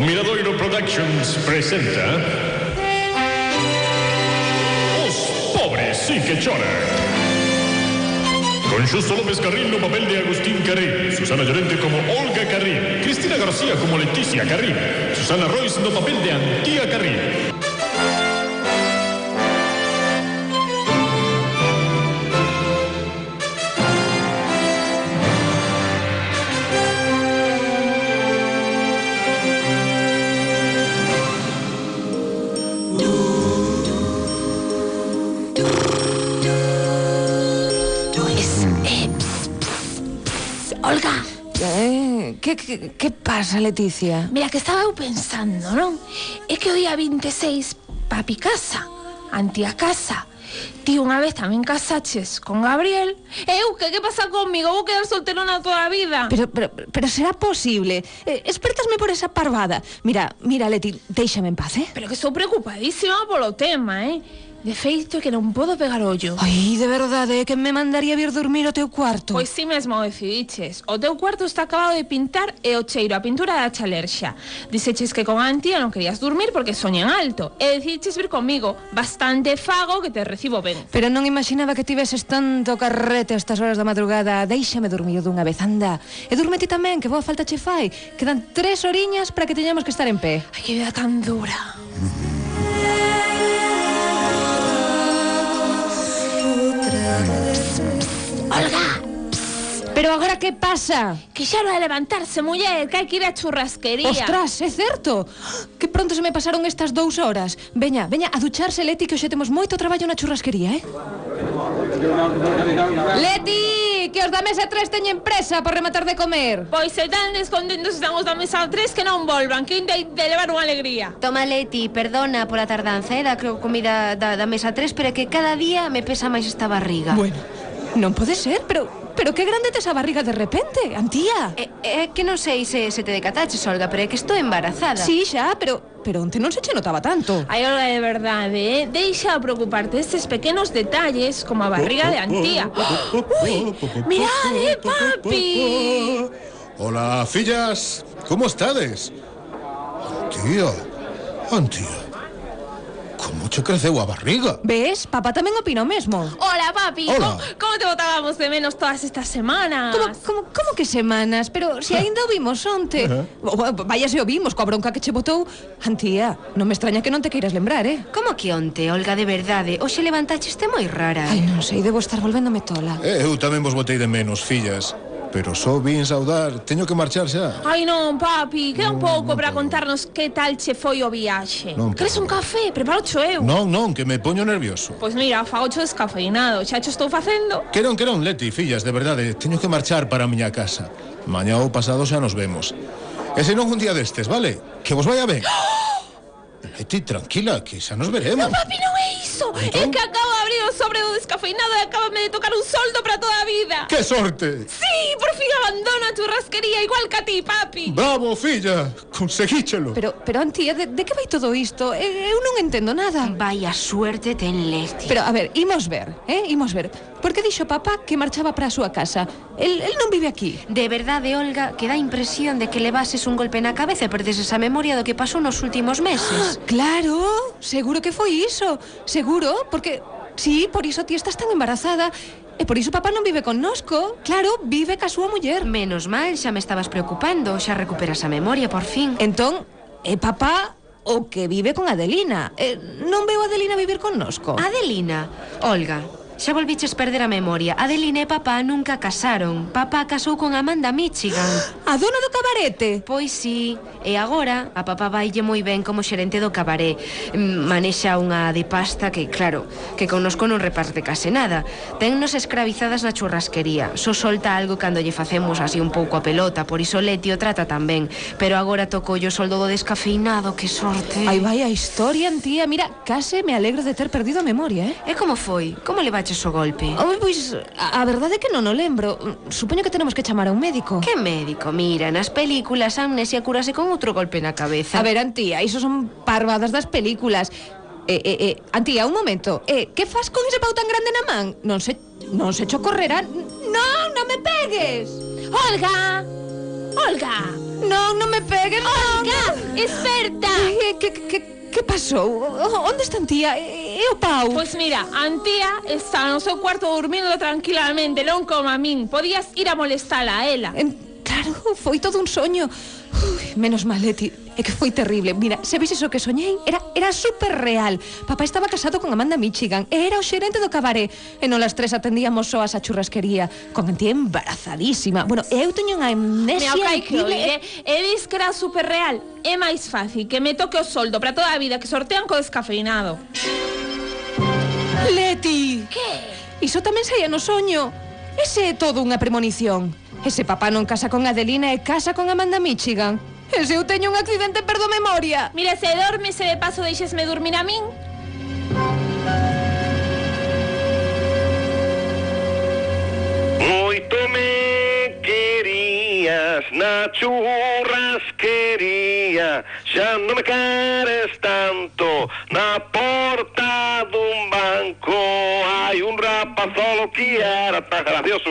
Miradoiro Productions presenta Os pobres sí que con Justo López Carril no papel de Agustín Carril, Susana Llorente como Olga Carril, Cristina García como Leticia Carril, Susana Royce no papel de Antía Carril. Eh, que, que, que pasa, Leticia? mira que estaba eu pensando, non? É que o día 26 papi casa, antía casa. Ti unha vez tamén casaches con Gabriel Eu, que que pasa comigo? Vou quedar solterona toda a vida Pero, pero, pero será posible? Eh, por esa parvada. Mira, mira, Leti, déixame en paz, eh? Pero que estou preocupadísima polo tema, eh? De feito que non podo pegar ollo. Ai, de verdade, que me mandaría vir dormir ao teu cuarto. Pois si mesmo decidiches. O teu cuarto está acabado de pintar e o cheiro a pintura da chalerxa. Diseches que con Antía non querías dormir porque soñan alto. E decidiches vir comigo. Bastante fago que te recibo ben. Pero non imaginaba que tiveses tanto carrete a estas horas da madrugada. Déixame dormir dunha vez, anda. E durmete tamén, que boa falta che fai. Quedan tres horiñas para que teñamos que estar en pé. Ai, que vida tan dura. que pasa? Que xa vai levantarse, muller, que hai que ir á churrasquería. Ostras, é certo. Que pronto se me pasaron estas dous horas. Veña, veña, a ducharse, Leti, que hoxe temos moito traballo na churrasquería, eh? Leti, que os da mesa 3 teñen presa por rematar de comer. Pois se tan descontentos están os da mesa 3 que non volvan, que de, de levar unha alegría. Toma, Leti, perdona pola tardanza, eh, da comida da, da mesa 3, pero é que cada día me pesa máis esta barriga. Bueno, non pode ser, pero pero que grande tes a barriga de repente, Antía É, é que non sei se, se te decataches, Olga, pero é que estou embarazada. Sí, xa, pero pero onte non se che notaba tanto Ai, Olga, de verdade, eh? Deixa de preocuparte destes pequenos detalles como a barriga de Antía. Ui, mirad, eh, papi. Hola, fillas. ¿Cómo estades? Tía, Antía. Como che creceu a barriga? Ves? Papá tamén opina o mesmo. Hola, papi. Hola. Como, te botábamos de menos todas estas semanas? Como, como, como que semanas? Pero se si aínda o vimos onte. Uh -huh. Vaya se o vimos coa bronca que che botou. Antía, non me extraña que non te queiras lembrar, eh? Como que onte, Olga, de verdade? Oxe levantacheste moi rara. Ai, non sei, debo estar volvéndome tola. Eh, eu tamén vos botei de menos, fillas. Pero só vin saudar. Teño que marchar xa. Ai, non, papi, queda un pouco para contarnos que tal che foi o viaxe. Non Queres un café? Preparo eu. Non, non, que me poño nervioso. Pois mira, fagocho descafeinado, xa cho estou facendo. Que non, que non, Leti, fillas, de verdade. Teño que marchar para a miña casa. Mañá ou pasado xa nos vemos. E se non un día destes, vale? Que vos vaya ben. Leti, tranquila, que xa nos veremos. Papi, non é iso. É Entón? que acabo de abrir o sobre do descafeinado e acabame de tocar un soldo para toda vida. ¡Qué sorte! Sí, por fin abandono a churrasquería igual que a ti, papi. Bravo, filla, conseguíchelo. Pero, pero Antía, de, de que vai todo isto? Eh, Eu non entendo nada Vaya suerte ten Leti. Pero, a ver, imos ver, eh? Imos ver Por que dixo papá que marchaba para a súa casa? El, el non vive aquí De verdade, Olga, que dá impresión de que levases un golpe na cabeza e perdeses a memoria do que pasou nos últimos meses. Claro, seguro que foi iso Seguro, porque... Sí, por iso ti estás tan embarazada. E por iso papá non vive connosco. Claro, vive ca súa muller. Menos mal, xa me estabas preocupando. Xa recuperas a memoria, por fin. Entón, é papá o que vive con Adelina. Eh, Non veo a Adelina vivir connosco? Adelina, Olga, Xa volviches perder a memoria. Adeline e papá nunca casaron. Papá casou con Amanda Michigan. A dona do cabarete? Pois sí. E agora, a papá vaille moi ben como xerente do cabaré. Mm, manexa unha de pasta que, claro, que connosco non reparte case nada. Tennos escravizadas na churrasquería. Só solta algo cando lle facemos así un pouco a pelota, por iso Leti o trata tamén. Pero agora tocollo o soldo do descafeinado, que sorte. Ai, vai a historia, tía. Mira, case me alegro de ter perdido a memoria, eh? E como foi? Como le vai levaches o golpe? Oh, pois, a, a verdade é que non o lembro. Supoño que tenemos que chamar a un médico. Que médico? Mira, nas películas a amnesia curase con outro golpe na cabeza. A ver, Antía, iso son parvadas das películas. Eh, eh, eh, Antía, un momento. Eh, que fas con ese pau tan grande na man? Non se, non se chocorrerá... Non, non me pegues! Olga! Olga! Non, non me pegues, Olga! Non. Esperta! Eh, que, que, que pasou? Onde está Antía? Eh, eu, Pau? Pois mira, Antía está no seu cuarto dormindo tranquilamente, non coma min. Podías ir a molestala a ela. En, claro, foi todo un soño. Ui, menos mal, Leti, é que foi terrible. Mira, se vises o que soñei, era era super real. Papá estaba casado con Amanda Michigan e era o xerente do cabaré. E non las tres atendíamos soas a churrasquería, con Antía embarazadísima. Bueno, eu teño unha amnesia Mira, increíble. eh? e dis que era super real. É máis fácil que me toque o soldo para toda a vida que sortean co descafeinado. Que? Iso tamén saía no soño. Ese é todo unha premonición. Ese papá non casa con Adelina e casa con Amanda Michigan. Ese eu teño un accidente perdo memoria. Mira, se dorme, se de paso deixesme dormir a min. Moito me querías na churrasquería Xa non me queres tanto na porta dun hay un rapa que era tan gracioso.